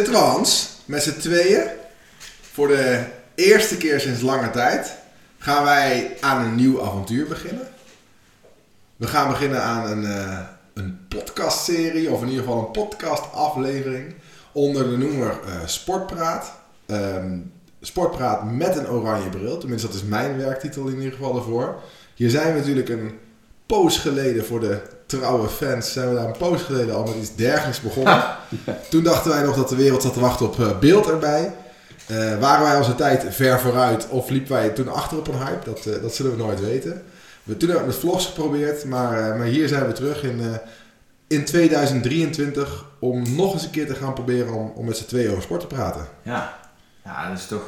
Hans met z'n tweeën voor de eerste keer sinds lange tijd gaan wij aan een nieuw avontuur beginnen. We gaan beginnen aan een, uh, een podcastserie, of in ieder geval een podcastaflevering onder de noemer uh, Sportpraat. Um, Sportpraat met een oranje bril, tenminste dat is mijn werktitel in ieder geval ervoor. Hier zijn we natuurlijk een poos geleden voor de trouwe fans zijn we daar een poos geleden al met iets dergelijks begonnen. Toen dachten wij nog dat de wereld zat te wachten op uh, beeld erbij. Uh, waren wij onze tijd ver vooruit of liepen wij toen achter op een hype? Dat, uh, dat zullen we nooit weten. We, toen hebben we met vlogs geprobeerd, maar, maar hier zijn we terug in, in 2023 om nog eens een keer te gaan proberen om, om met z'n tweeën over sport te praten. Ja, ja dat is toch...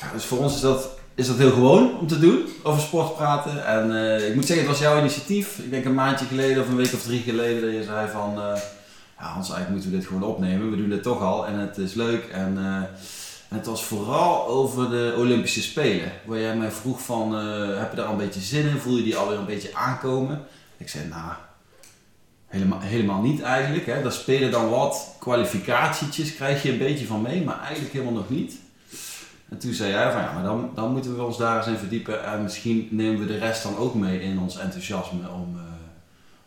Ja, dus voor ons is dat is dat heel gewoon om te doen, over sport praten. En uh, ik moet zeggen, het was jouw initiatief. Ik denk een maandje geleden of een week of drie geleden dat je zei van... Uh, ja, Hans, eigenlijk moeten we dit gewoon opnemen. We doen dit toch al en het is leuk. En, en het was vooral over de Olympische Spelen. Waar jij mij vroeg van, heb je daar al een beetje zin in? Voel je die alweer een beetje aankomen? Ik zei, nou, helemaal, helemaal niet eigenlijk. Hè. Daar spelen dan wat kwalificatietjes, krijg je een beetje van mee. Maar eigenlijk helemaal nog niet. En toen zei jij van ja, maar dan, dan moeten we ons daar eens in verdiepen en misschien nemen we de rest dan ook mee in ons enthousiasme om, uh,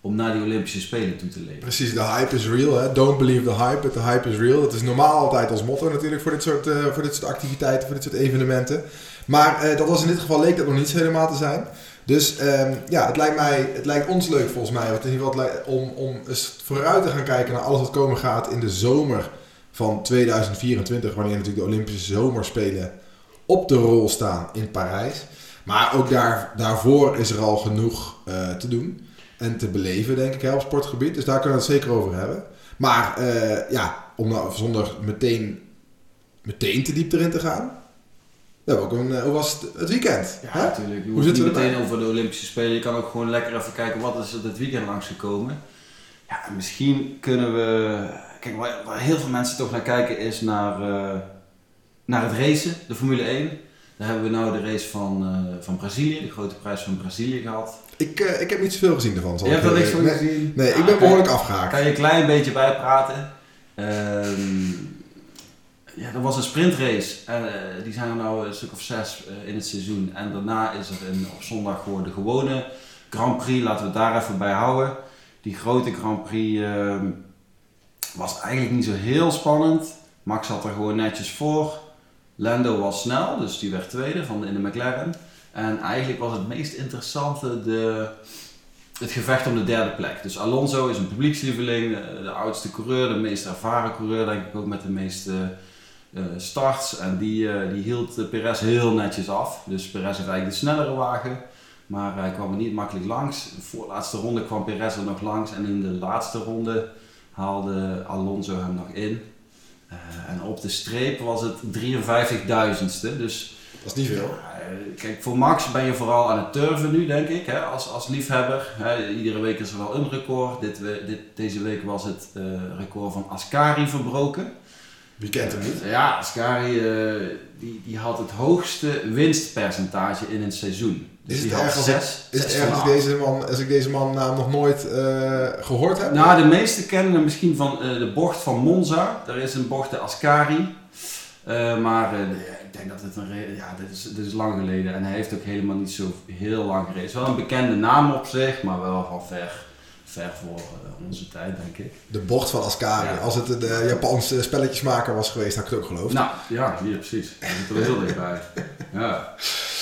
om naar die Olympische Spelen toe te leven. Precies, de hype is real. Hè? Don't believe the hype, but the hype is real. Dat is normaal altijd als motto natuurlijk voor dit soort, uh, voor dit soort activiteiten, voor dit soort evenementen. Maar uh, dat was in dit geval leek dat nog niet helemaal te zijn. Dus um, ja, het lijkt, mij, het lijkt ons leuk volgens mij om, om eens vooruit te gaan kijken naar alles wat komen gaat in de zomer van 2024, wanneer natuurlijk de Olympische Zomerspelen op de rol staan in Parijs. Maar ook daar, daarvoor is er al genoeg uh, te doen en te beleven, denk ik, hè, op sportgebied. Dus daar kunnen we het zeker over hebben. Maar uh, ja, om nou zonder meteen, meteen te diep erin te gaan. Hebben ook een, uh, hoe was het, het weekend? Ja, natuurlijk. Je hoe zit het meteen over de Olympische Spelen. Je kan ook gewoon lekker even kijken wat is er dit weekend langsgekomen. Ja, misschien kunnen we kijk, waar, waar, heel veel mensen toch naar kijken is naar, uh, naar het racen, de Formule 1. Daar hebben we nou de race van, uh, van Brazilië, de grote prijs van Brazilië gehad. Ik, uh, ik heb niet zoveel gezien ervan. Je hebt er niks van nee, gezien? Nee, ik ben behoorlijk afgehaakt. Kan je een klein beetje bijpraten? Um, ja, er was een sprintrace. En, die zijn er nou een stuk of zes in het seizoen. En daarna is er een, op zondag gewoon de gewone Grand Prix. Laten we het daar even bij houden. Die grote Grand Prix ehm, was eigenlijk niet zo heel spannend. Max zat er gewoon netjes voor. Lando was snel, dus die werd tweede van de, in de McLaren. En eigenlijk was het meest interessante de, het gevecht om de derde plek. Dus Alonso is een publiekslieveling, de, de oudste coureur, de meest ervaren coureur, denk ik ook met de meeste uh, starts. En die, uh, die hield Perez heel netjes af. Dus Perez heeft eigenlijk de snellere wagen. Maar hij kwam er niet makkelijk langs. De voorlaatste ronde kwam Perez er nog langs. En in de laatste ronde haalde Alonso hem nog in. Uh, en op de streep was het 53.000ste. Dus dat is niet veel. Uh, kijk, voor Max ben je vooral aan het turven nu, denk ik, hè, als, als liefhebber. Hè, iedere week is er wel een record. Dit, dit, deze week was het uh, record van Ascari verbroken. Wie kent hem niet? ja, Ascari die, die had het hoogste winstpercentage in een seizoen. Dus is het erg als, zes, is het erg als, deze man, als ik deze man naam nog nooit uh, gehoord heb? Nou, de meesten kennen hem misschien van uh, de bocht van Monza. Er is een bocht de Ascari. Uh, maar ik denk dat het een ja, dit is, dit is lang geleden. En hij heeft ook helemaal niet zo heel lang gereden. Het is wel een bekende naam op zich, maar wel van ver, ver voor onze tijd, denk ik. De bocht van Ascari. Ja. Als het de Japanse spelletjesmaker was geweest, had ik het ook geloofd. Nou, ja, hier precies. Dat zit er heel dichtbij. Ja.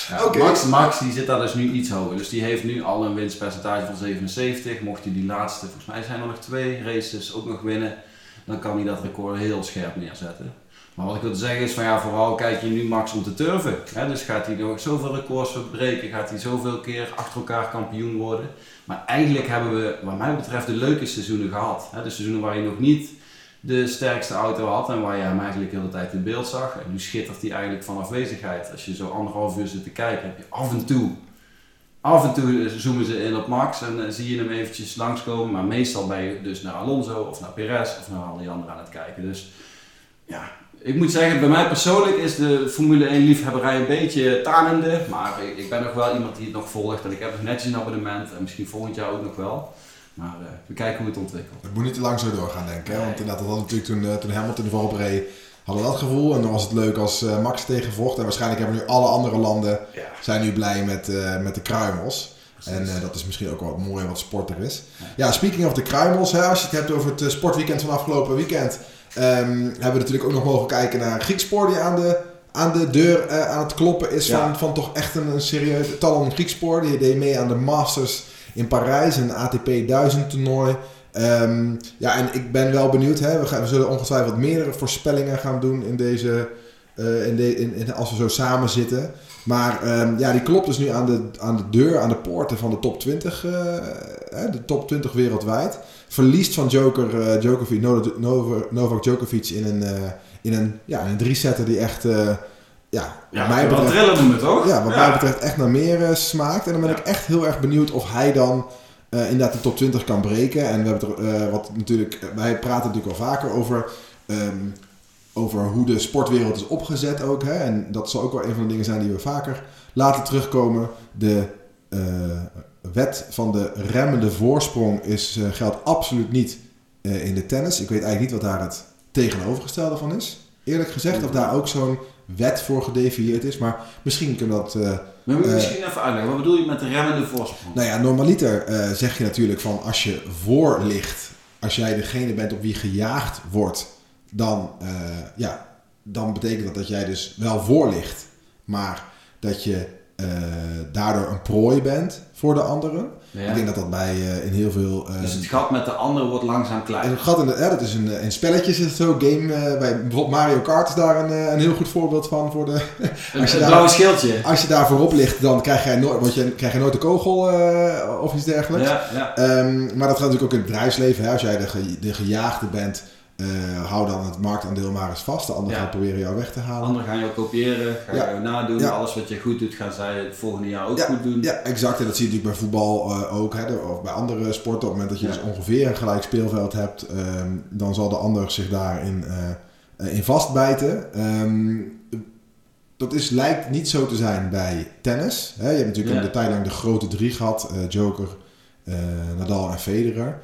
Ja, okay. Max, Max die zit daar dus nu iets hoger. Dus die heeft nu al een winstpercentage van 77. Mocht hij die laatste, volgens mij zijn er nog twee races, ook nog winnen, dan kan hij dat record heel scherp neerzetten. Maar wat ik wil zeggen is van ja, vooral kijk je nu Max om te turven. Hè? Dus gaat hij nog zoveel records verbreken, gaat hij zoveel keer achter elkaar kampioen worden. Maar eigenlijk hebben we, wat mij betreft, de leuke seizoenen gehad. De seizoenen waar je nog niet de sterkste auto had en waar je hem eigenlijk de hele tijd in beeld zag. En nu schittert hij eigenlijk van afwezigheid. Als je zo anderhalf uur zit te kijken, heb je af en toe, af en toe zoomen ze in op Max en uh, zie je hem eventjes langskomen. Maar meestal ben je dus naar Alonso of naar Perez of naar al die anderen aan het kijken. Dus ja, ik moet zeggen, bij mij persoonlijk is de Formule 1 liefhebberij een beetje tanende. Maar ik, ik ben nog wel iemand die het nog volgt en ik heb nog netjes een abonnement en misschien volgend jaar ook nog wel. Maar uh, we kijken hoe het ontwikkelt. Het moet niet te lang zo doorgaan, denk ik. Hè? Want inderdaad, dat had natuurlijk toen, uh, toen Hamilton de voorop reed, hadden we dat gevoel. En dan was het leuk als uh, Max tegenvocht. En waarschijnlijk hebben nu alle andere landen ja. zijn nu blij met, met de kruimels. Precies. En dat is misschien ook wat mooi wat sporter is. Ja, ja speaking of de kruimels, hè, als je het hebt over het sportweekend van afgelopen weekend, hebben we natuurlijk ook nog mogen kijken naar Griekspoor die aan de aan de deur uh, aan het kloppen is van, van toch echt een, een serieus Talon Griekspoor. Die deed mee aan de Masters in Parijs, een ATP 1000 toernooi. Um, ja, en ik ben wel benieuwd. Hè? We, gaan, we zullen ongetwijfeld meerdere voorspellingen gaan doen in deze, in de, in, in, als we zo samen zitten. Maar um, ja, die klopt dus nu aan de, aan de deur, aan de poorten van de top 20, uh, de top 20 wereldwijd. Verliest van Joker, uh, Djokovic, Novak Djokovic in een, in een, ja, een drie-setter die echt ja, ja mij betreft, toch? Ja, wat mij betreft echt naar meer uh, smaakt. En dan ben ik echt heel erg benieuwd of hij dan uh, inderdaad de top 20 kan breken. En we hebben er, uh, wat natuurlijk, wij praten natuurlijk al vaker over, um, over hoe de sportwereld is opgezet ook. Hè? En dat zal ook wel een van de dingen zijn die we vaker laten terugkomen. De wet van de remmende voorsprong is, geldt absoluut niet in de tennis. Ik weet eigenlijk niet wat daar het tegenovergestelde van is. Eerlijk gezegd, of daar ook zo'n wet voor gedefinieerd is. Maar misschien kunnen dat... Uh, maar moet je misschien even uitleggen. Wat bedoel je met de remmende voorsprong? Nou ja, normaliter uh, zeg je natuurlijk van als je voor ligt... Als jij degene bent op wie gejaagd wordt... Dan, uh, ja, dan betekent dat dat jij dus wel voor ligt. Maar dat je daardoor een prooi bent voor de anderen. Ik denk dat dat bij uh, in heel veel. Uh, dus het gat met de andere wordt langzaam kleiner. Het gat in de, ja, dat is een, in spelletjes is het zo. Game, uh, bij bijvoorbeeld Mario Kart is daar een, een heel goed voorbeeld van. Voor de, als je daar, blauwe schildje. Als je daar voorop ligt, dan krijg jij nooit, want je, krijg je nooit de kogel of iets dergelijks. Ja. Um, maar dat gaat natuurlijk ook in het bedrijfsleven. Hè? Als jij de, ge, de gejaagde bent uh, hou dan het marktaandeel maar eens vast. De anderen gaan proberen jou weg te halen. Anderen gaan jou kopiëren, gaan ja. jou nadoen. Ja. Alles wat je goed doet, gaan zij het volgende jaar ook goed doen. Ja, exact. En dat zie je natuurlijk bij voetbal uh, ook. Hè, of bij andere sporten. Op het moment dat je dus ongeveer een gelijk speelveld hebt, um, dan zal de ander zich daarin uh, in vastbijten. Um, dat is, lijkt niet zo te zijn bij tennis. Hè. Je hebt natuurlijk ja. een tijd lang de grote drie gehad. Joker, Nadal en Federer.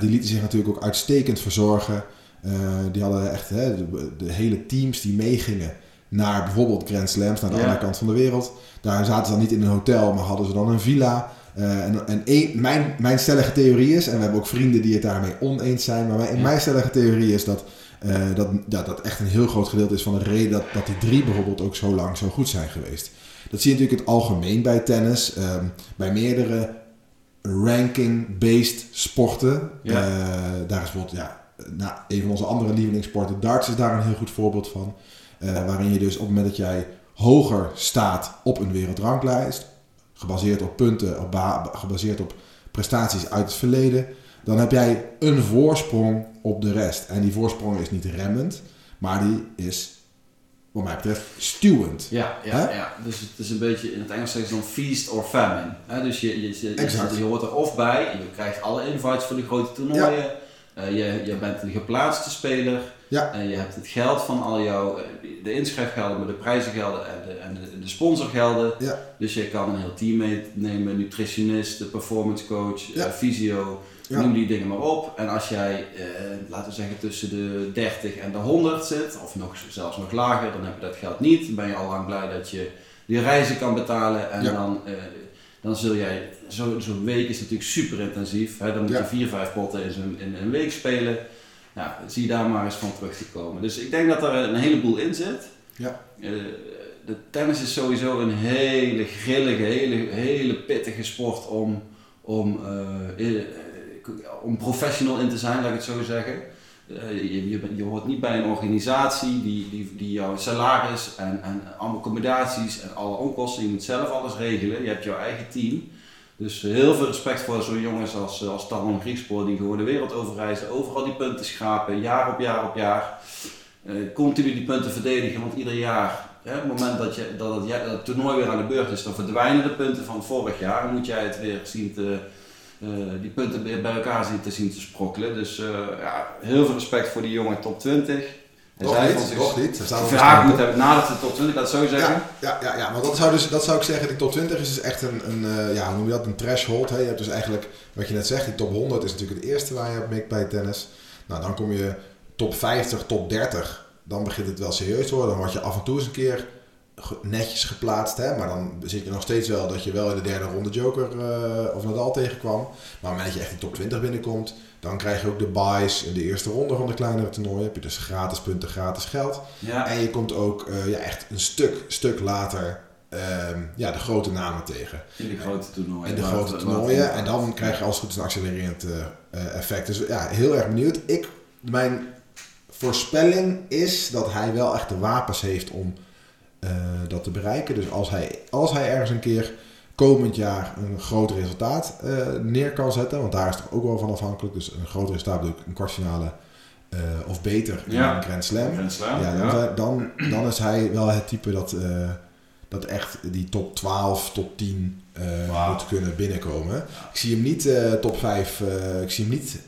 die lieten zich natuurlijk ook uitstekend verzorgen. Uh, die hadden echt hè, de, de, hele teams die meegingen naar bijvoorbeeld Grand Slams, naar de ja. andere kant van de wereld. Daar zaten ze dan niet in een hotel, maar hadden ze dan een villa. Uh, en en een, mijn, mijn stellige theorie is, en we hebben ook vrienden die het daarmee oneens zijn, maar mijn, ja. mijn stellige theorie is dat, uh, dat, dat dat echt een heel groot gedeelte is van de reden dat, dat die drie bijvoorbeeld ook zo lang zo goed zijn geweest. Dat zie je natuurlijk in het algemeen bij tennis. Um, bij meerdere ranking-based sporten. Ja. Daar is bijvoorbeeld, ja, nou, een van onze andere lievelingssporten, darts is daar een heel goed voorbeeld van. Uh, waarin je dus op het moment dat jij hoger staat op een wereldranglijst, gebaseerd op punten, op gebaseerd op prestaties uit het verleden, dan heb jij een voorsprong op de rest. En die voorsprong is niet remmend, maar die is, wat mij betreft, stuwend. Ja, ja, ja. dus het is een beetje, in het Engels zeggen ze dan feast or famine. Dus je, je, je, je, je hoort er of bij en je krijgt alle invites voor de grote toernooien. Ja. Uh, je, je bent een geplaatste speler. Ja. En je hebt het geld van al jouw, eh, de inschrijfgelden, maar de prijzengelden en de, en de, de sponsorgelden. Ja. Dus je kan een heel team meenemen, nutritionist, performance coach, ja. uh, fysio, noem die dingen maar op. En als jij, uh, laten we zeggen, tussen de 30 en de 100 zit, of nog, zelfs nog lager, dan heb je dat geld niet. Dan ben je al lang blij dat je die reizen kan betalen en dan dan zul jij, zo'n zo week is natuurlijk super intensief. Hè? Dan moet je vier, vijf potten in, zo'n, in een week spelen. Nou, zie je daar maar eens van terug te komen. Dus ik denk dat er een heleboel in zit. Ja. Uh, de tennis is sowieso een hele grillige, hele, hele pittige sport om, om, uh, om professional in te zijn, laat ik het zo zeggen. Uh, je, je, je, hoort niet bij een organisatie die, die, die jouw salaris en, en accommodaties en alle onkosten, je moet zelf alles regelen. Je hebt jouw eigen team. Dus heel veel respect voor zo'n jongens als, als Talon Griekspoor die gewoon de wereld overreizen, overal die punten schrapen, jaar op jaar op jaar. Uh, continu die punten verdedigen, want ieder jaar, hè, op het moment dat, je, dat, het, toernooi weer aan de beurt is, dan verdwijnen de punten van vorig jaar. Dan moet jij het weer zien te die punten bij elkaar zien te zien te sprokkelen. Dus uh, ja, heel veel respect voor die jonge top 20. Hij Nog zei niet, zich- nog niet. Niet moet hebben nadat de top 20, laat het zo zeggen. Ja, ja, ja, ja, maar dat zou, dus, dat zou ik zeggen, die top 20 is dus echt een, een eh, ja, hoe noem je dat, een threshold. Hè? Je hebt dus eigenlijk, wat je net zegt, die top 100 is natuurlijk het eerste waar je op mikt bij tennis. Nou, dan kom je top 50, top 30, dan begint het wel serieus te worden. Dan word je af en toe eens een keer netjes geplaatst, hè? maar dan zit je nog steeds wel dat je wel in de derde ronde Joker eh, of Nadal tegenkwam. Maar op het moment dat je echt die top 20 binnenkomt, dan krijg je ook de buys in de eerste ronde van de kleinere toernooien. Heb je dus gratis punten, gratis geld. Ja. En je komt ook eh, ja, echt een stuk, stuk later ehm, ja, de grote namen tegen. In de grote toernooien. In de grote toernooien. En dan krijg je als het goed is een accelererend eh, effect. Dus ja, heel erg benieuwd. Ik, mijn voorspelling is dat hij wel echt de wapens heeft om eh, dat te bereiken. Dus als hij, als hij ergens een keer komend jaar een groot resultaat eh, neer kan zetten, want daar is het ook wel van afhankelijk. Dus een groot resultaat bedoel ik een kwartfinale eh, of beter in Ja. een Grand Slam. Grand Slam, Ja, dan, ja. dan, dan is hij wel het type dat, dat echt die top 12, top 10 eh, Wauw. moet kunnen binnenkomen. Ik zie hem niet top 5, eh, ik zie hem niet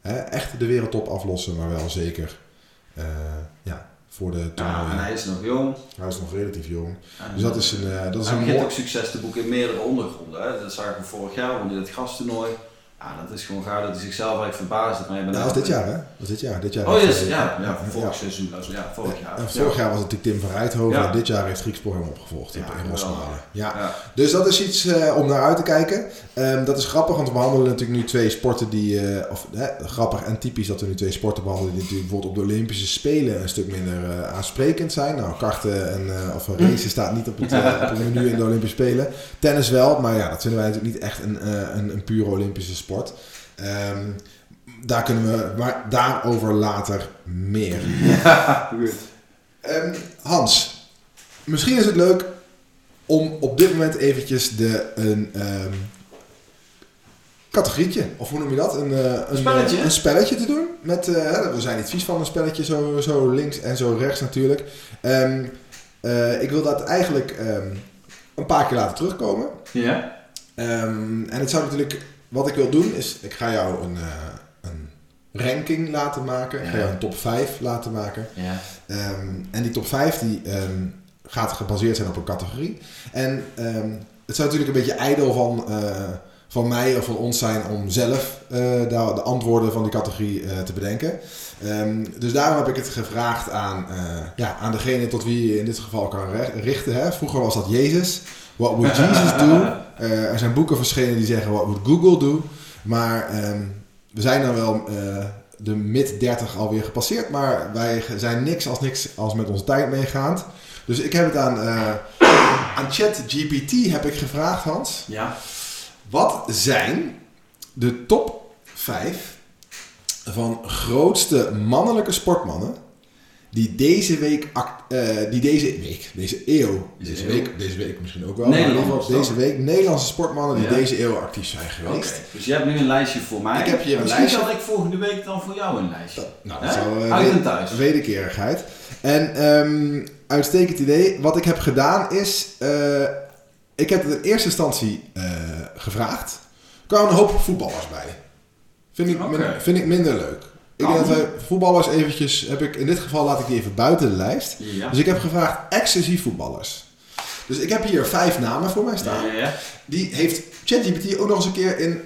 hè, echt de wereldtop aflossen, maar wel zeker ja, voor de Ja, toernooien. en hij is nog jong. Hij is nog relatief jong. En Dus dat is een, eh, dat is hij een begint mooi... ook succes te boeken in meerdere ondergronden. Hè. Dat zagen we vorig jaar, want in het gasttoernooi. Ja, dat is gewoon gaaf dat hij zichzelf eigenlijk verbaasd heeft. Maar Nou, dat was dit jaar hè? Dat was dit jaar. Dit jaar Oh, yes, ja, ja, ja. vorig seizoen. Ja, vorig jaar. En vorig jaar was het natuurlijk Tim van Rijthoven Ja. en dit jaar heeft Griekspoor hem opgevolgd Ja, in. Rosmalen. Ja. Ja. Dus dat is iets eh, om naar uit te kijken. Ehm, dat is grappig, want we behandelen natuurlijk nu twee sporten die... eh, of grappig en typisch dat we nu twee sporten behandelen... die natuurlijk bijvoorbeeld op de Olympische Spelen een stuk minder eh, aansprekend zijn. Nou, karten en of racen staat niet op het, op het menu in de Olympische Spelen. Tennis wel, maar ja, dat vinden wij natuurlijk niet echt een, een, een pure Olympische sport. Ehm, daar kunnen we... Maar daarover later meer. Ja, goed. Ehm, Hans, misschien is het leuk om op dit moment eventjes de, een ehm, categorietje, of hoe noem je dat? Een, eh, een, Spelletje? eh, een spelletje te doen. Met, eh, we zijn niet vies van een spelletje, zo, zo links en zo rechts natuurlijk. Ik wil dat eigenlijk een paar keer laten terugkomen. Ja? En het zou natuurlijk, wat ik wil doen is, ik ga jou een, eh, een ranking laten maken. Ik ga jou een top 5 laten maken. Ja. Ehm, en die top 5 die, ehm, gaat gebaseerd zijn op een categorie. En ehm, het zou natuurlijk een beetje ijdel van, eh, van mij of van ons zijn om zelf eh, de antwoorden van die categorie te bedenken. Dus daarom heb ik het gevraagd aan, ja, aan degene tot wie je in dit geval kan richten. Hè. Vroeger was dat Jezus. What would Jesus do? Eh, er zijn boeken verschenen die zeggen what would Google do? Maar ehm, we zijn dan wel eh, de mid 30 alweer gepasseerd, maar wij zijn niks als niks als met onze tijd meegaand. Dus ik heb het aan, eh aan ChatGPT heb ik gevraagd, Hans. Ja. Wat zijn de top 5 van grootste mannelijke sportmannen die deze week, act- eh, die deze week, deze eeuw, Deze deze eeuw. week, deze week misschien ook wel, maar in ieder geval Nederlanders, deze week Nederlandse sportmannen die Ja. deze eeuw actief zijn geweest. Dus je hebt nu een lijstje voor mij. Ik heb hier een Misschien lijstje. zal ik volgende week dan voor jou een lijstje. Nou, dat zou eh, Uit en thuis. wederkerigheid. En ehm, uitstekend idee. Wat ik heb gedaan is, eh, ik heb het in eerste instantie gevraagd. Er kwamen een hoop voetballers bij. Vind ik, min- vind ik minder leuk. Ik denk dat wij voetballers eventjes, heb ik, in dit geval laat ik die even buiten de lijst. Ja. Dus ik heb gevraagd exclusief voetballers. Dus ik heb hier vijf namen voor mij staan. Ja, ja, ja. Die heeft ChatGPT ook nog eens een keer in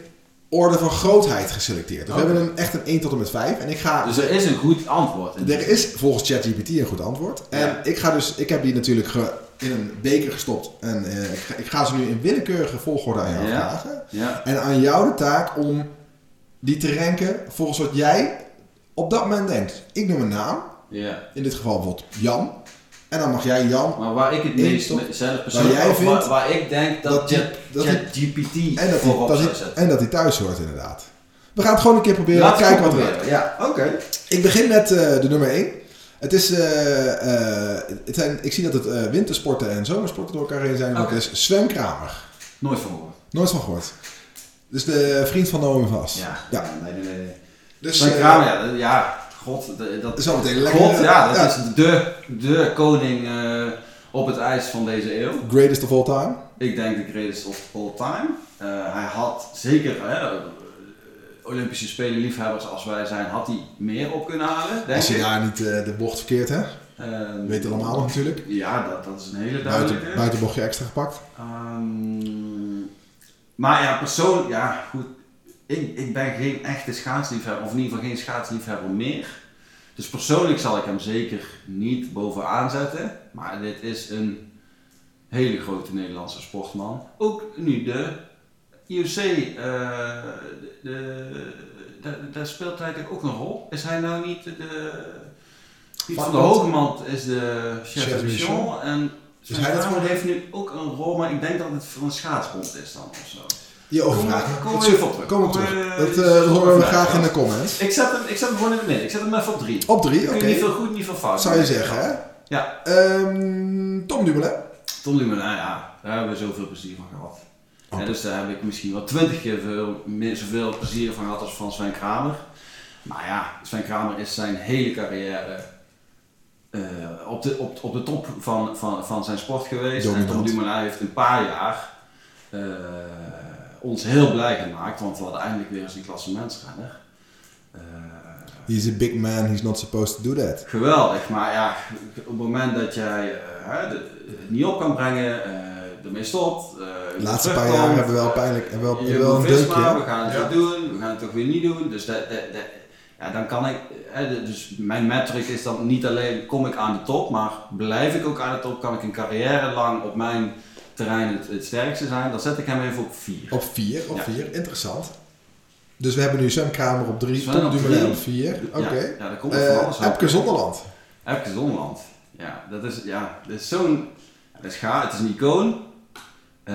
orde van grootheid geselecteerd. Dus we hebben een, echt een 1 tot en met 5. En ik ga Dus er is een goed antwoord. er is volgens ChatGPT een goed antwoord. En ik ga dus, ik heb die natuurlijk ge- in een beker gestopt. En eh, ik, ga, ik ga ze nu in willekeurige volgorde aan jou vragen. En aan jou de taak om die te ranken volgens wat jij op dat moment denkt. Ik noem een naam. ja. In dit geval bijvoorbeeld Jan. En dan mag jij Jan. Maar waar ik het meest zelf persoonlijk jij of waar, vindt waar ik denk dat, ChatGPT En dat, voorop zou zetten. en dat hij thuis hoort inderdaad. We gaan het gewoon een keer proberen. Laten kijken wat er proberen. Ja, oké. Ik begin met eh, de nummer 1. Het is, eh, eh, het zijn, ik zie dat het wintersporten en zomersporten door elkaar heen zijn. Maar Oké. het is Sven Kramer. Nooit van gehoord. Nooit van gehoord. Dus de vriend van Naomi Vast. Ja. Ja. Nee, nee, nee. Dus eh, Kramer, ja, god, dat, is al meteen lekker. God, ja, dat Ja. is de, de koning eh, op het ijs van deze eeuw. Greatest of all time. Ik denk de greatest of all time. Eh, hij had zeker, Olympische Spelen liefhebbers als wij zijn, had hij meer op kunnen halen, denk Als je daar niet de bocht verkeerd, hè? Ehm, Weet allemaal natuurlijk. Ja, dat, dat is een hele Buiten, duidelijke. buitenbochtje extra gepakt. Ehm, maar ja, persoonlijk, ja goed. Ik, ik ben geen echte schaatsliefhebber, of in ieder geval geen schaatsliefhebber meer. Dus persoonlijk zal ik hem zeker niet bovenaan zetten. Maar dit is een hele grote Nederlandse sportman. Ook nu de IOC, eh, de, de, de- daar speelt hij natuurlijk ook een rol. Is hij nou niet de... Piet van der Vakbond. Hogemand is de chef de de mission. En Sven hij dat heeft nu ook een rol, maar ik denk dat het voor een schaatsbond is dan of Je Kom maar- kom terug. Kom op Kom terug. Dat eh, eh, dat horen we graag in de comments. Ik zet hem, ik zet hem gewoon in het midden. Ik zet hem even op drie. Op drie, oké. niet veel goed, niet veel fout. Zou je zeggen, hè? Ja. Ehm, Tom Dumoulin. Tom Dumoulin, nou ja, daar hebben we zoveel plezier van gehad. Oh. En dus daar heb ik misschien wel twintig keer veel, meer zoveel plezier van gehad als van Sven Kramer. Maar ja, Sven Kramer is zijn hele carrière eh, op, de, op, op de top van, van, van zijn sport geweest. En. Tom Dumoulin heeft een paar jaar ons heel blij gemaakt, want we hadden eindelijk weer eens een klassementsrenner. Eh, He's a big man, he's not supposed to do that. Geweldig, maar ja, op het moment dat jij eh, de- het niet op kan brengen, eh ermee stopt. eh, De laatste paar jaar hebben we wel pijnlijk en wel, je wel een deukje. we gaan het Ja. weer doen, we gaan het toch weer niet doen. Dus, dat, dat, dat- ja, dan kan ik, hè, dus mijn metric is dan niet alleen kom ik aan de top, maar blijf ik ook aan de top, kan ik een carrière lang op mijn terrein het, het sterkste zijn, dan zet ik hem even op 4. Op vier, op Ja. vier. Interessant. Dus we hebben nu Sam Kramer op drie, Sven Tom op Dumoulin op vier. Oké. Ja, ja, daar komt van Eh, op. Epke Zonderland. Epke Zonderland. Ja, dat is, ja, dat is zo'n... ja, Dat is gaaf, het is een icoon. Eh,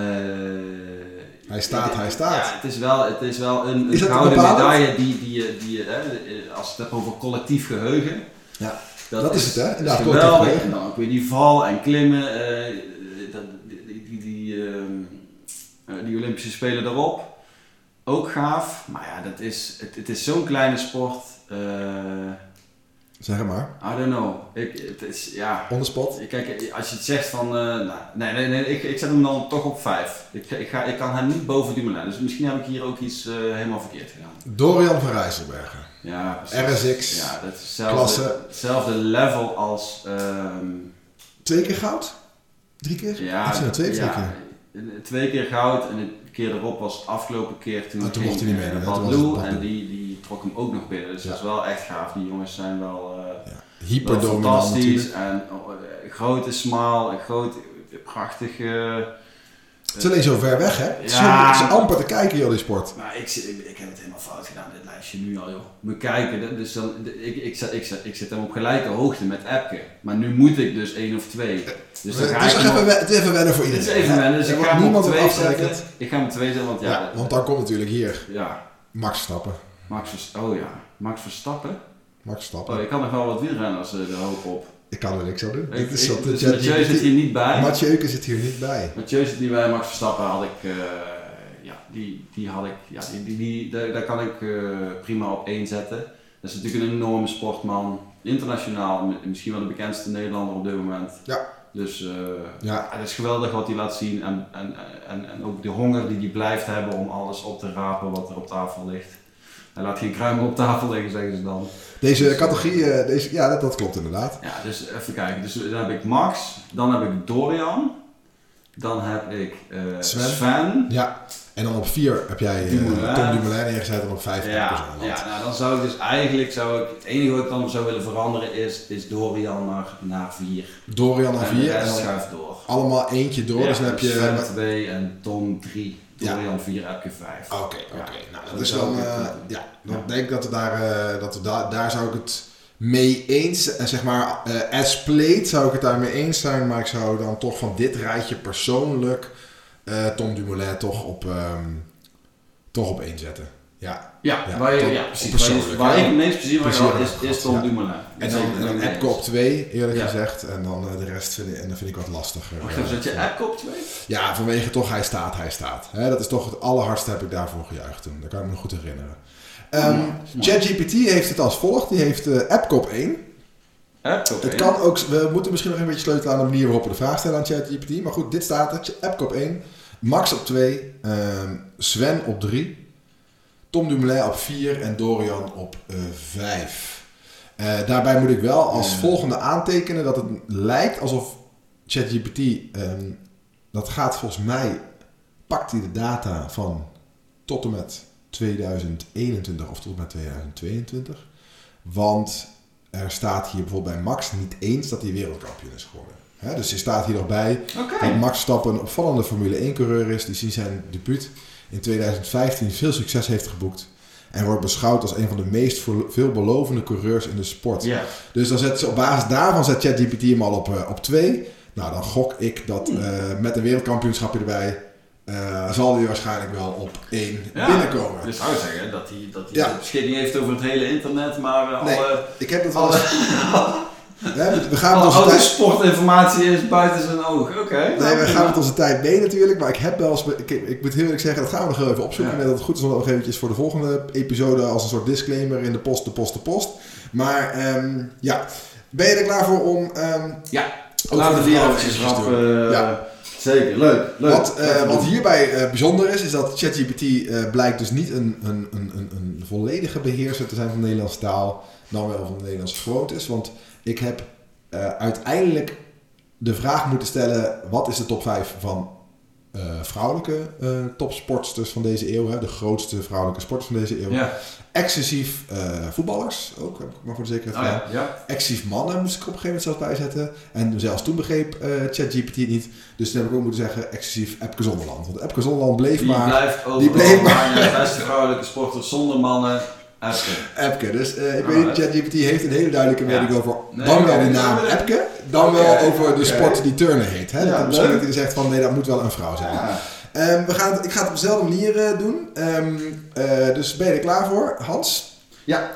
Hij staat, het- hij staat. Ja, het is wel, het is wel een, een Is dat gouden medaille die, die, je- die, hè, als het hebt over collectief geheugen. Ja, dat is het, hè? dat Inderdaad, is geweldig. En dan ook weer die val en klimmen. eh, dat, die, die, ehm, eh, die Olympische Spelen daarop. Ook gaaf. Maar ja, dat is, het, het is zo'n kleine sport. eh, Zeg maar. I don't know. Ik, het is, ja... On the spot. Kijk, als je het zegt van, eh, nou, nee, nee, nee, ik, ik zet hem dan toch op 5. Ik, ik, ga, ik kan hem niet boven Dumoulin, dus misschien heb ik hier ook iets helemaal verkeerd gedaan. Dorian van Rijsselbergen. Ja, precies. RSX. Ja, dat is hetzelfde, Klasse. hetzelfde level als, ehm, Twee keer goud? Drie keer? ja, er twee, twee ja, keer? Een- twee keer goud en de keer erop was de afgelopen keer toen, Ah, toen mocht hij niet eh, en die, die trok hem ook nog binnen, dus Ja. dat is wel echt gaaf. Die jongens zijn wel... eh, Ja. Wel fantastisch natuurlijk. en oh, eh, grote smaal, een groot, prachtig. Eh, Het is alleen zo ver weg, hè? Het is, Ja. zo- het is amper te kijken, joh, die sport. maar ik, ik, ik heb het helemaal fout gedaan, dit lijstje nu al, joh. Moet kijken, dus dan, ik, ik, ik, ik zit hem op gelijke hoogte met Epke. Maar nu moet ik dus één of twee. Dus dan het, ga is ik even, op- het is even wennen voor Het iedereen. is even wennen, dus ik ga hem op twee zetten. Ik ga hem twee zetten, want Ja, ja, want dan komt natuurlijk hier ja, Max Stappen. Max, oh ja, Max Verstappen. Max Stappen. Oh, ik kan nog wel wat wielrenners eh, er hoop op. Ik kan er niks aan doen. Ik, Dit is ik, wat de dus Mathieu zit hier niet bij. Mathieuke zit hier niet bij. Mathieu zit niet bij, Max Verstappen had ik, eh, ja, die, die had ik, ja, die, die, die, daar, daar kan ik eh, prima op één zetten. Dat is natuurlijk een enorme sportman, internationaal, mi- misschien wel de bekendste Nederlander op dit moment. Ja. Dus eh, Ja, het is geweldig wat hij laat zien en, en, en, en ook de honger die hij blijft hebben om alles op te rapen wat er op tafel ligt. Hij laat geen kruimel op tafel liggen, zeggen ze dan. deze categorie, eh, deze, ja, dat, dat klopt inderdaad. Ja, dus even kijken. Dus dan heb ik Max, dan heb ik Dorian, dan heb ik eh, Sven. Sven Ja, en dan op vier heb jij eh, Dumoulin. Tom Dumoulin neergezet en op vijf Epke Ja, Zonderland. ja nou, dan zou ik dus eigenlijk, zou ik, het enige wat ik dan zou willen veranderen is, is Dorian naar, naar 4. Dorian naar En vier de en rest dan schuift door. allemaal eentje door. Ja, dus dan heb je... Sven 2 en Tom 3. Ja. Dorian 4, Epke 5. Oké, oké. Nou, dat is zou dan... doen. ja, dan denk ik dat we daar, eh, dat we daar, daar zou ik het mee eens... En zeg maar, eh as played zou ik het daarmee eens zijn. Maar ik zou dan toch van dit rijtje persoonlijk Tom Dumoulin toch op, ehm, toch op één zetten. Ja. Ja, Ja, waar, je, ja precies. Waar, ik meest plezier van had, is, is Tom. Dumoulin. En dan, en dan ik mee Epke eens. op twee, eerlijk Ja. gezegd. En dan eh, de rest vind ik, en dan vind ik wat lastiger. Wacht even, zet je Epke op 2? Ja, vanwege toch hij staat, hij staat. Hè, dat is toch het allerhardste heb ik daarvoor gejuicht toen. Dat kan ik me goed herinneren. Ehm. ChatGPT heeft het als volgt. Die heeft eh op 1. Epke op Het 1. kan ook, we moeten misschien nog een beetje sleutelen aan de manier waarop we de vraag stellen aan ChatGPT. Maar goed, dit staat er. Epke op 1. Max op 2. ehm, Sven op 3. Tom Dumoulin op 4 en Dorian op 5. daarbij moet ik wel als Ja. volgende aantekenen dat het lijkt alsof ChatGPT, ehm, dat gaat volgens mij, pakt hij de data van tot en met 2021 of tot en met 2022. Want er staat hier bijvoorbeeld bij Max niet eens dat hij wereldkampioen is geworden. Dus er staat hier nog bij dat Max Stappen een opvallende Formule 1 coureur is die sinds zijn debuut in 2015 veel succes heeft geboekt. En wordt beschouwd als een van de meest veelbelovende coureurs in de sport. Dus dan zet ze, op basis daarvan zet ChatGPT hem al op, eh, op 2. Nou, dan gok ik dat Hmm. eh, met een wereldkampioenschapje erbij eh, zal hij waarschijnlijk wel op 1 Ja. binnenkomen. Dus zou zeggen dat hij, dat hij Ja. de beschikking heeft over het hele internet, maar eh, Nee. alle, Ik heb dat wel alle, eens... Hè, we gaan met alle onze tijd... autosportinformatie is buiten zijn oog. Oké. Nee, nou, we gaan prima. met onze tijd mee natuurlijk, maar ik heb wel eens... Ik, ik moet heel eerlijk zeggen, dat gaan we nog even opzoeken. Ja. En dat het goed is om dat nog eventjes voor de volgende episode als een soort disclaimer in de post, de post, de post. Maar ehm, ja, ben je er klaar voor om... ehm Ja. Laten we vrouwen eventjes rap... Ja. Zeker, leuk. leuk. Wat, eh, wat hierbij eh, bijzonder is, is dat ChatGPT eh, blijkt dus niet een, een, een, een, een volledige beheerser te zijn van de Nederlandse taal, dan wel van de Nederlandse gewoontes. Want ik heb eh, uiteindelijk de vraag moeten stellen, wat is de top 5 van eh, vrouwelijke eh, topsportsters van deze eeuw, hè? de grootste vrouwelijke sporters van deze eeuw. Ja. Excessief voetballers, ook, heb ik maar voor de zekerheid Oh, gedaan. ja. ja. Excessief mannen moest ik op een gegeven moment zelfs bijzetten. En zelfs toen begreep ChatGPT het niet. Dus toen heb ik ook moeten zeggen excessief Epke Zonderland. Want Epke Zonderland bleef Die maar blijft die maar- maar de beste vrouwelijke sporter zonder mannen. Epke. Epke. Dus eh, ik Ah, weet niet? ChatGPT heeft een hele duidelijke Ja. mening over Nee, dan wel die naam Epke, dan wel over de sport die Turner heet. Hè? Ja, dat is leuk. dat hij zegt van nee, dat moet wel een vrouw zijn. Ja. Ehm, we gaan het, ik ga het op dezelfde manier eh, doen. Ehm, eh, dus ben je er klaar voor, Hans? Ja.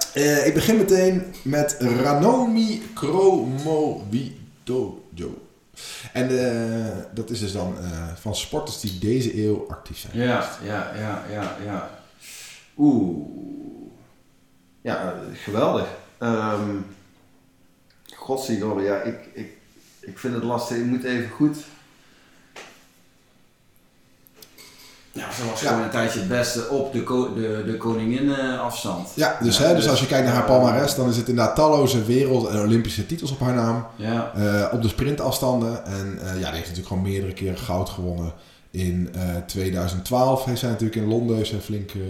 Ik begin meteen met Ranomi Kromowidjojo. En dat is dus dan van sporters die deze eeuw actief zijn. Ja, ja, ja, ja, ja. Oeh. Ja, geweldig. Ehm Godzijdank, ja, ik, ik, ik vind het lastig. Ik moet even goed... Ja, ze was Ja. gewoon een tijdje het beste op de, ko de, de koningin eh, afstand. Ja, dus, Ja, hè, dus dus, als je kijkt naar haar palmarès, dan is het inderdaad talloze wereld- en Olympische titels op haar naam. Ja. Eh, op de sprintafstanden. En eh, ja, die heeft natuurlijk gewoon meerdere keren goud gewonnen. In eh, 2012 heeft zij natuurlijk in Londen heeft zij flink, eh,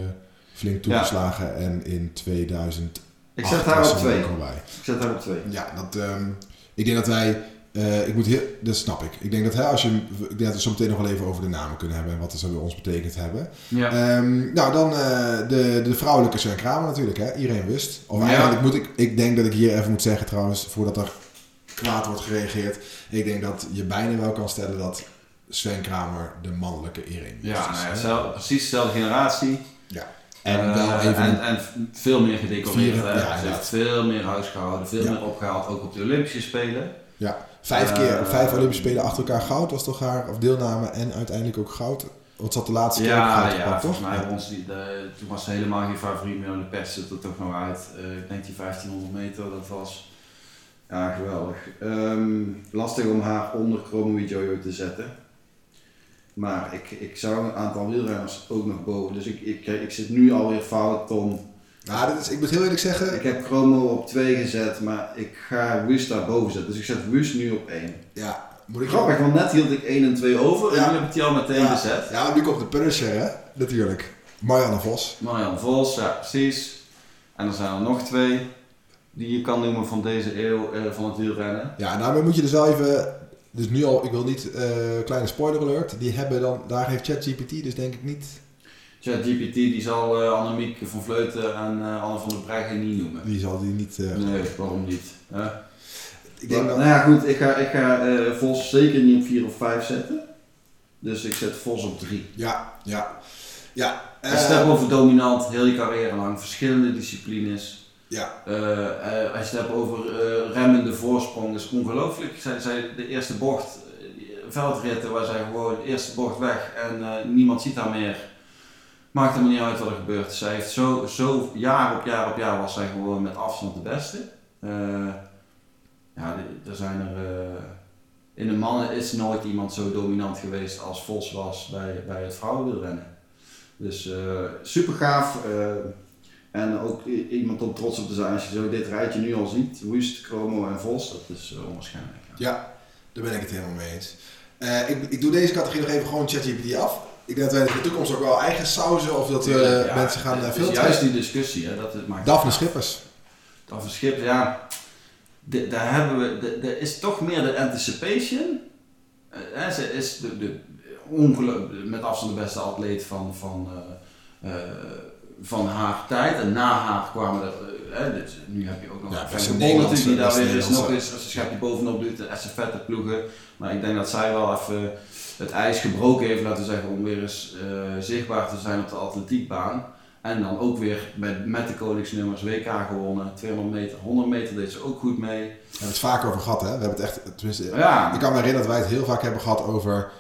flink toegeslagen. En in 2008 Ik zet haar was op er twee. ook al bij. Ik zet haar op twee. Ja, dat, ehm, ik denk dat wij... eh, ik moet heel, dat snap ik. Ik denk dat, hè, als je, ik denk dat we zo meteen nog wel even over de namen kunnen hebben. En wat ze bij ons betekend hebben. Ja. Ehm, nou, dan eh, de, de vrouwelijke Sven Kramer natuurlijk. Hè? Iedereen wist. Of Ja. eigenlijk moet ik... Ik denk dat ik hier even moet zeggen trouwens, voordat er kwaad wordt gereageerd. Ik denk dat je bijna wel kan stellen dat Sven Kramer de mannelijke Irene Ja, is, nou ja, precies dezelfde generatie. En Eh, wel even... en, en veel meer gedecoreerd. Ja, heeft veel meer huis gehouden, veel Ja. meer opgehaald, ook op de Olympische Spelen. vijf keer, eh, vijf Olympische Spelen achter elkaar goud was toch haar, of deelname en uiteindelijk ook goud. Wat zat de laatste keer ook Ja, goud ja, toch? mij Ja. ze die, de, toen was ze helemaal geen favoriet meer. De pers zit er toch nog uit. Eh, ik denk die 1500 meter, dat was ja, geweldig. Ehm, lastig om haar onder Chromo Jojo te zetten. Maar ik, ik zou een aantal wielrenners ook nog boven. Dus ik, ik, ik zit nu alweer fout, Tom. Nou, dit is, ik moet heel eerlijk zeggen, Ik heb Chromo op 2 gezet, maar ik ga Wust daarboven zetten. Dus ik zet Wust nu op 1. ja, moet ik Grappig, want net hield ik 1 en 2 over Ja. en nu heb ik die al meteen Ja. gezet. Ja, nu komt de Punisher, hè? Natuurlijk. Marianne Vos. Marianne Vos, ja precies. En er zijn er nog twee die je kan noemen van deze eeuw eh, van het wielrennen. Ja, daarmee moet je dus wel even. Dus nu al, ik wil niet, eh, kleine spoiler alert. Die hebben dan, daar heeft ChatGPT dus denk ik niet. ChatGPT die zal eh Annemiek van Vleuten en eh, Anne van der Breggen niet noemen. Die zal die niet. Nee, waarom niet? Ik denk dat. Nou ja goed, ik ga, ik ga Vos zeker niet op 4 of 5 zetten. Dus ik zet Vos op 3. Ja, ja. Ja. Eh, hebt over dominant, heel je carrière lang, verschillende disciplines. Ja. Eh, als je het hebt over eh, remmende voorsprong, is ongelooflijk. Zij, zij, de eerste bocht, veldritten waar zij gewoon de eerste bocht weg en niemand ziet haar meer. Maakt helemaal niet uit wat er gebeurt. Zij heeft zo, zo jaar op jaar op jaar was zij gewoon met afstand de beste. Ja, er zijn er. in de mannen is nooit iemand zo dominant geweest als Vos was bij, bij het vrouwenwielrennen. Dus super gaaf. En ook iemand om trots op te zijn als je zo dit rijtje nu al ziet. Woest, Chromo en Vos, dat is onwaarschijnlijk. Ja, daar ben ik het helemaal mee eens. ik, ik doe deze categorie nog even gewoon ChatGPT af. Ik denk dat wij in de toekomst ook wel eigen sauzen of dat we ja, mensen gaan filteren. juist die discussie, hè, dat het maakt. Daphne Schippers. Daphne Schippers, ja. De, daar hebben we, er is toch meer de anticipation. Uh, ze is de, de, met afstand de beste atleet van, van, uh, van haar tijd. En na haar kwamen er, dus nu heb je ook nog ja, natuurlijk die daar weer eens nog eens, als je bovenop doet, de estafette ploegen. Maar ik denk dat zij wel even het ijs gebroken heeft, laten we zeggen, om weer eens uh, zichtbaar te zijn op de atletiekbaan. En dan ook weer met, met de koningsnummers WK gewonnen. 200 meter, 100 meter deed ze ook goed mee. We hebben het vaak over gehad, hè? We hebben het echt, tenminste, ja. ik kan me herinneren dat wij het heel vaak hebben gehad over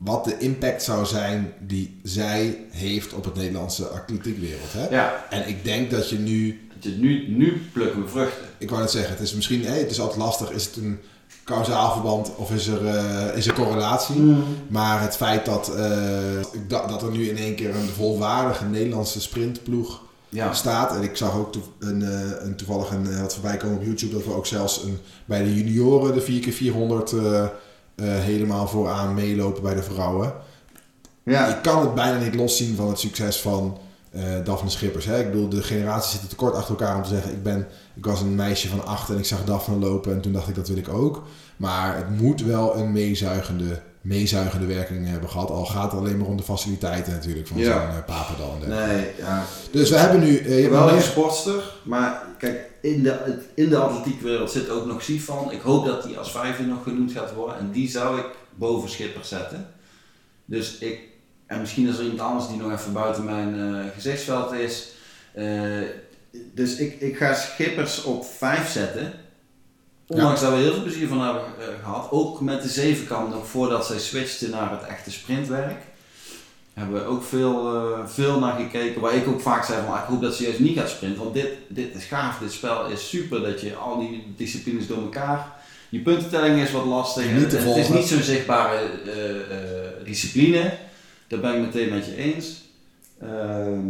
wat de impact zou zijn die zij heeft op het Nederlandse atletiekwereld. Hè? Ja. En ik denk dat je nu... Dat je nu, nu plukken we vruchten. Ik wou net zeggen, het is misschien, hey, het is altijd lastig, is het een kausaal verband of is er, uh, is er correlatie. Mm. Maar het feit dat, uh, dat, dat er nu in één keer een volwaardige Nederlandse sprintploeg staat. En ik zag ook een, uh, een, toevallig een, wat voorbij komen op YouTube dat we ook zelfs een, bij de junioren de 4x400 helemaal vooraan meelopen bij de vrouwen. Ja. Ik kan het bijna niet loszien van het succes van uh, Daphne Schippers. Hè? Ik bedoel, de generaties zitten te kort achter elkaar om te zeggen: ik, ben, ik was een meisje van acht en ik zag Daphne lopen en toen dacht ik dat wil ik ook. Maar het moet wel een meezuigende, meezuigende werking hebben gehad. Al gaat het alleen maar om de faciliteiten natuurlijk van zo'n uh, Papendal. Nee, ja. Dus we hebben nu... Uh, wel een sportster, maar kijk, in de, in de atletiekwereld zit ook nog Sifan. Ik hoop dat die als vijfde nog genoemd gaat worden. En die zou ik boven Schippers zetten. Dus ik en misschien is er iemand anders die nog even buiten mijn uh, gezichtsveld is. Uh, dus ik, ik ga Schippers op 5 zetten. Ondanks dat we heel veel plezier van hebben uh, gehad. Ook met de zevenkant nog voordat zij switchte naar het echte sprintwerk. Hebben we ook veel, veel naar gekeken. Waar ik ook vaak zei van ah, ik hoop dat ze juist niet gaat sprinten. Want dit, dit is gaaf. Dit spel is super. Dat je al die disciplines door elkaar... Je puntentelling is wat lastig. Het, het, is niet zo'n zichtbare discipline. Daar ben ik meteen met je eens. Ehm,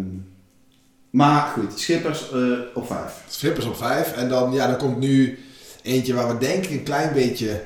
maar goed, Schippers op 5. Schippers op 5. En dan, ja, dan komt nu eentje waar we denken een klein beetje.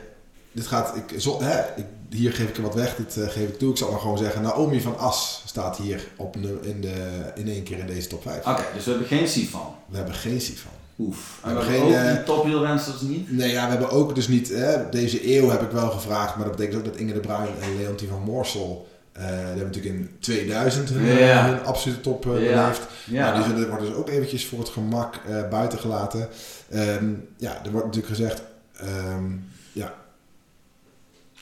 Dit gaat, ik, zo, hè, ik, hier geef ik er wat weg, dit uh, geef ik toe. Ik zal maar gewoon zeggen, Naomi van As staat hier op, in, de, in één keer in deze top 5. Oké, dus we hebben geen Sifan. We hebben geen Sifan. Oef. We hebben geen, ook uh, die topwielrensters niet? Nee, ja, we hebben ook dus niet, hè, deze eeuw heb ik wel gevraagd, maar dat betekent ook dat Inge de Bruin en Leontien van Moorsel uh, die hebben natuurlijk in 2000 hun, yeah. absolute top uh, beleefd. Yeah. Nou, die worden dus ook eventjes voor het gemak uh, buiten gelaten. Um, ja, er wordt natuurlijk gezegd... Um, ja,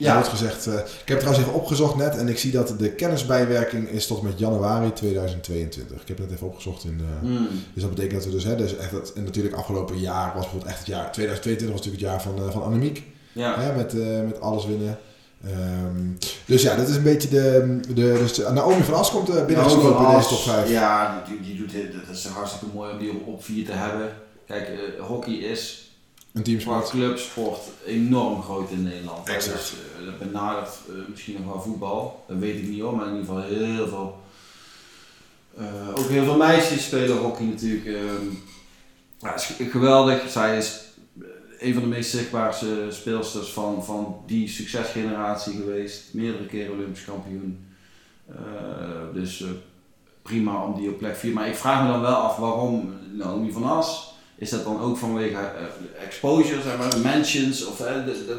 ja. Wordt gezegd... ik heb trouwens even opgezocht net en ik zie dat de kennisbijwerking is tot met januari 2022. Ik heb het even opgezocht. In, mm. Dus dat betekent dat we dus... Hè, dus echt en natuurlijk afgelopen jaar was bijvoorbeeld echt het jaar... 2022 was natuurlijk het jaar van, van Annemiek. Ja. Hè, met, met alles winnen. Um, dus ja, dat is een beetje de. de dus Naomi van As komt uh, binnengeslopen in deze top 5. Ja, die, die doet. Dat is hartstikke mooi om die op, op 4 te hebben. Kijk, uh, hockey is. Een teamsport. clubsport enorm groot in Nederland. Exact. Dus, dat benadert misschien nog wel voetbal. Dat weet ik niet hoor, maar in ieder geval heel veel. ook heel veel meisjes spelen hockey natuurlijk. Ehm, ja, geweldig. Zij is een van de meest zichtbaarste speelsters van, van die succesgeneratie geweest. Meerdere keren Olympisch kampioen. Uh, dus uh, prima om die op plek 4. Maar ik vraag me dan wel af waarom Naomi van As. Is dat dan ook vanwege uh, exposure, zeg maar, mentions? Of,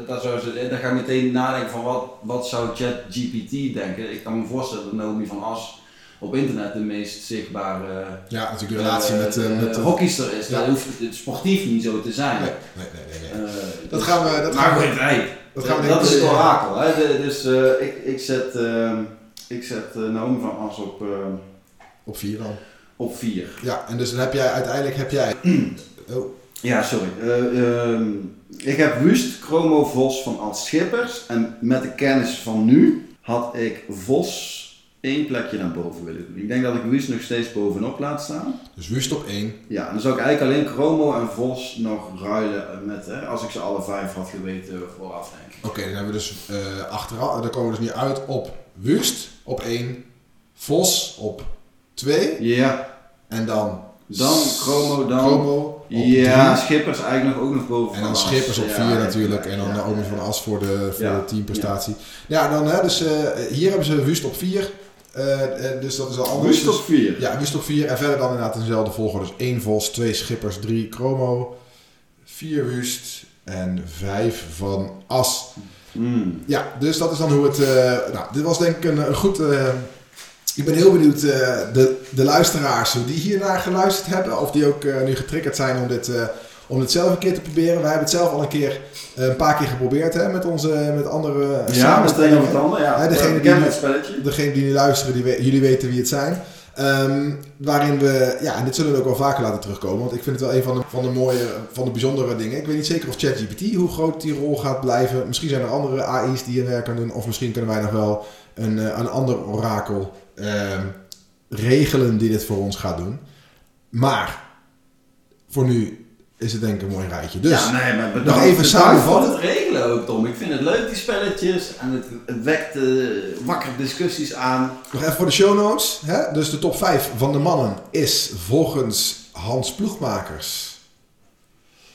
daar, zou ze, daar ga ik meteen nadenken van wat, wat zou ChatGPT denken. Ik kan me voorstellen dat Naomi van As op internet de meest zichtbare ja, natuurlijk de relatie met, uh, met hockeyster is. Ja. Dat hoeft het sportief niet zo te zijn. Nee, nee, nee. nee, dat gaan we. Dat gaan we, dat, gaan we dat is het orakel. Hè? dus uh, ik, ik zet, uh, ik zet Naomi van As op. op 4 dan. Op 4. Ja, en dus dan heb jij uiteindelijk heb jij. oh. Ja, sorry. Uh, ik heb Wust, Chromo, Vos van Als Schippers. En met de kennis van nu had ik Vos één plekje naar boven willen doen. Ik denk dat ik Wust nog steeds bovenop laat staan. Dus Wust op één. Ja, en dan zou ik eigenlijk alleen Chromo en Vos nog ruilen met, hè, als ik ze alle vijf had geweten vooraf denk Oké, dan hebben we dus uh, achteraf, dan komen we dus nu uit op Wust op één, Vos op 2. Ja. En dan... Dan Chromo, dan... Chromo ja, drie. Schippers eigenlijk nog ook nog boven En dan. Schippers op Ja, 4 ja, natuurlijk. En dan ja, ja. van As voor de, voor de teamprestatie. Ja, dan hè, dus eh, hier hebben ze Wust op 4. dus dat is al anders. Wust Dus- op 4. Ja, Wust op 4. En verder dan inderdaad in dezelfde volgorde. Dus 1 Vos, 2 Schippers, 3 Chromo, 4 Wust en 5 van As. Hmm. Ja, dus dat is dan hoe het... eh, nou, dit was denk ik een, een goed... ik ben heel benieuwd, eh, de, de luisteraars, die hiernaar geluisterd hebben. Of die ook eh, nu getriggerd zijn om dit, eh, om dit zelf een keer te proberen. Wij hebben het zelf al een keer, een paar keer geprobeerd hè, met, onze, met andere Ja, met een of het ander. Ja, Hè, degene die- Bekend het spelletje. Degene die nu luisteren, die we- jullie weten wie het zijn. Ehm, waarin we, ja, en dit zullen we ook wel vaker laten terugkomen. Want ik vind het wel een van de, van de mooie, van de bijzondere dingen. Ik weet niet zeker of ChatGPT, hoe groot die rol gaat blijven. Misschien zijn er andere AI's die een werk kan doen. Of misschien kunnen wij nog wel een, een ander orakel ehm, regelen die dit voor ons gaat doen. Maar, voor nu is het denk ik een mooi rijtje. Dus, ja, nee, maar bedankt, nog even samenvatten. het regelen ook, Tom. Ik vind het leuk, die spelletjes. En het, het wekt eh, wakker discussies aan. nog even voor de show notes. Hè? Dus de top 5 van de mannen is volgens Hans Ploegmakers.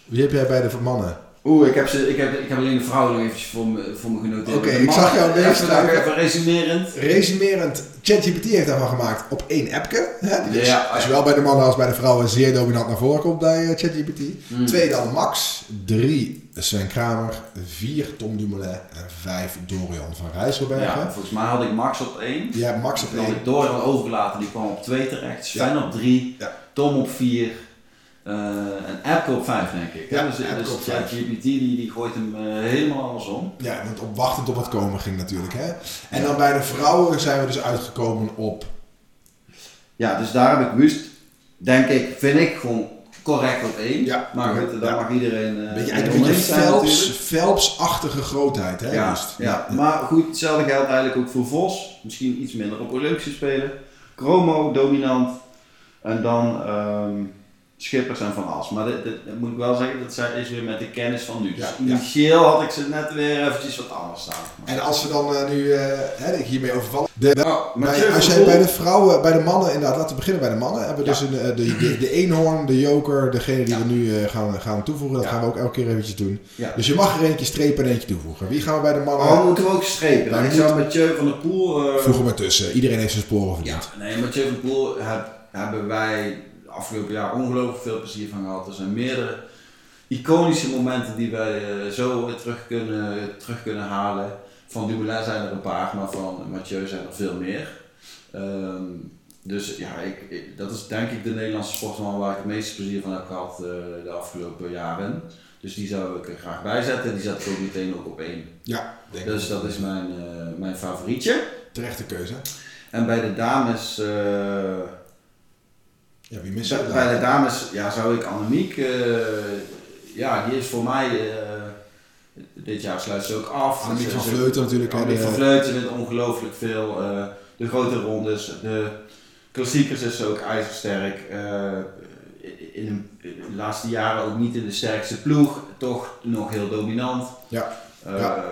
Wie heb jij bij de mannen? Oeh, ik heb, ze, ik, heb, ik heb alleen de vrouwen nog eventjes voor me, voor me genoteerd. Oké, ik zag jou mannen, meeschrijven. Even, resumerend. Resumerend, ChatGPT heeft daarvan gemaakt op één appje. Hè? Die dus, Ja. zowel bij de mannen als bij de vrouwen zeer dominant naar voren komt bij eh, ChatGPT. Hmm. Twee dan Max. Drie Sven Kramer. Vier Tom Dumoulin. En vijf Dorian van Rijsselbergen. Ja, volgens mij had ik Max op 1. Je hebt Max op Dan had één. ik Dorian overgelaten, die kwam op 2 terecht. Sven Ja. op 3. Ja. Tom op 4. en Epke op 5 denk ik. Ja, dus dus op vijf. ChatGPT die, die gooit hem eh, helemaal andersom. Ja, want op wachtend op het komen ging natuurlijk. Hè? En dan bij de vrouwen zijn we dus uitgekomen op... Ja, dus daar heb ik Wust, denk ik, vind ik gewoon correct op 1. Ja. Maar goed, daar mag iedereen uh, Weet je, eigenlijk een beetje Phelps, Phelps-achtige grootheid. Hè? Ja, ja, maar goed, hetzelfde geldt eigenlijk ook voor Vos. Misschien iets minder op Olympische Spelen. Chromo, dominant. En dan ehm, Schippers en Van As. Maar dit, dit- dat moet ik wel zeggen, dat is weer met de kennis van nu. Dus Ja, ja. initieel had ik ze net weer eventjes wat anders staan. En als we dan eh, nu eh, hè, hiermee overvallen. De, Bij- Mathieu als jij bij Poel- de vrouwen, bij de mannen, inderdaad, laten we beginnen bij de mannen. Hebben we dus een, eh, de, de, de eenhoorn, de joker, degene die we nu gaan, gaan toevoegen. Dat gaan we ook elke keer eventjes doen. Ja. Dus je mag er eentje strepen en eentje toevoegen. Wie gaan we bij de mannen? Oh, moeten we ook strepen? Nou, ik moet- zou Mathieu van der Poel... eh, Voeg hem ertussen. Iedereen heeft zijn sporen Ja, verdiend. nee, Mathieu van Poel heb, hebben wij de afgelopen jaar ongelooflijk veel plezier van gehad. Er zijn meerdere iconische momenten die wij eh, zo terug kunnen, terug kunnen halen. Van Dumoulin zijn er een paar, maar van Mathieu zijn er veel meer. Ehm, dus ja, ik, ik- dat is denk ik de Nederlandse sportman waar ik het meeste plezier van heb gehad eh, de afgelopen jaren. Dus die zou ik er graag bijzetten. Die zet ik ook meteen ook op één. Ja, denk Dus dat is mijn, eh, mijn favorietje. Terechte keuze. En bij de dames... Ja, wie mist bij, dat? bij de dames ja, zou ik Annemiek, eh, ja, die is voor mij, eh, dit jaar sluit ze ook af. Annemiek van Vleuten natuurlijk. Annemiek van Vleuten wint ongelooflijk veel. eh, de grote rondes, de klassiekers is ze ook ijzersterk. in, de, laatste jaren ook niet in de sterkste ploeg, toch nog heel dominant. Ja. Ja.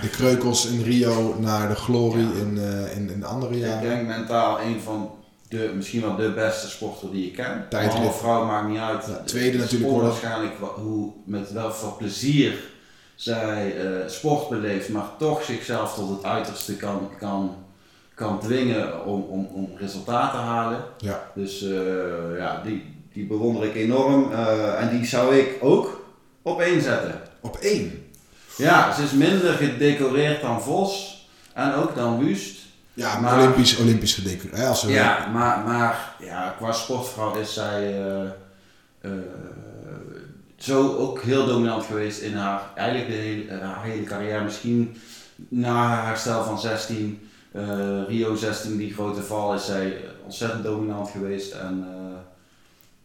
De kreukels in Rio naar de glorie Ja. in, in, in de andere Ik jaren. denk mentaal een van de, misschien wel de beste sporter die ik ken. Tijdrit. Man of vrouw maakt niet uit. Ja, tweede natuurlijk worden. Onwaarschijnlijk wa- hoe, met welk plezier zij eh, sport beleeft, maar toch zichzelf tot het uiterste kan, kan, kan dwingen om, om, om resultaat te halen. Ja. Dus eh, ja, die, die bewonder ik enorm. eh, en die zou ik ook op één zetten. Op één. Ja, ze is minder gedecoreerd dan Vos en ook dan Wust. Ja, Maar- Olympisch, Olympisch gedecoreerd. hè, Als we, Ja, maar, maar ja, qua sportvrouw is zij eh, eh, zo ook heel dominant geweest in haar, eigenlijk de hele, eh, haar hele carrière. Misschien na haar herstel van 16, eh, Rio 16, die grote val, is zij ontzettend dominant geweest. En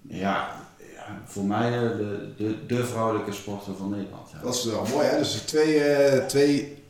ja, ja, voor mij de, de, de vrouwelijke sporter van Nederland. Ja. Dat is wel mooi, hè? Dus twee, twee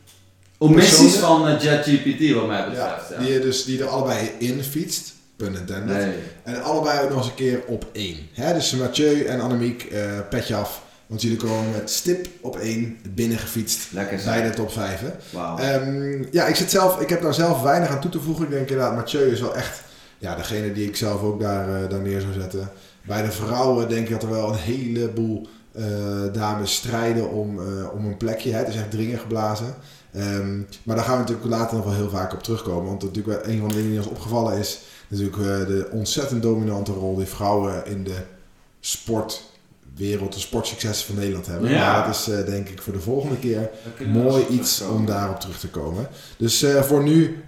Omissies van eh, ChatGPT wat mij betreft. Ja, die, dus, die er allebei in fietst. Pun intended. Nee. En allebei ook nog eens een keer op één. Hè? Dus Mathieu en Annemiek, eh petje af. Want jullie komen met stip op één binnengefietst Lekker bij de top 5. Hè? Wauw. Ehm, ja, ik, zit zelf, ik heb daar zelf weinig aan toe te voegen. Ik denk inderdaad, Mathieu is wel echt ja, degene die ik zelf ook daar, eh, daar neer zou zetten. Bij de vrouwen denk ik dat er wel een heleboel dames strijden om, om een plekje. Hè. Het is echt dringen geblazen. Ehm, maar daar gaan we natuurlijk later nog wel heel vaak op terugkomen. Want natuurlijk wel een van de dingen die ons opgevallen is... natuurlijk eh, de ontzettend dominante rol die vrouwen in de sportwereld, de sportsuccessen van Nederland hebben. Ja. Maar dat is eh, denk ik voor de volgende keer er mooi iets om daarop terug te komen. Dus eh, voor nu,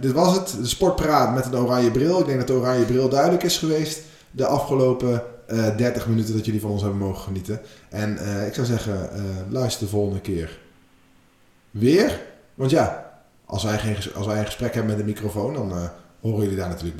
dit was het. De sportpraat met een oranje bril. Ik denk dat de oranje bril duidelijk is geweest. De afgelopen eh 30 minuten dat jullie van ons hebben mogen genieten. En ik zou zeggen, luister de volgende keer weer. Want ja, als wij, geen, als wij een gesprek hebben met een microfoon, dan eh, horen jullie daar natuurlijk.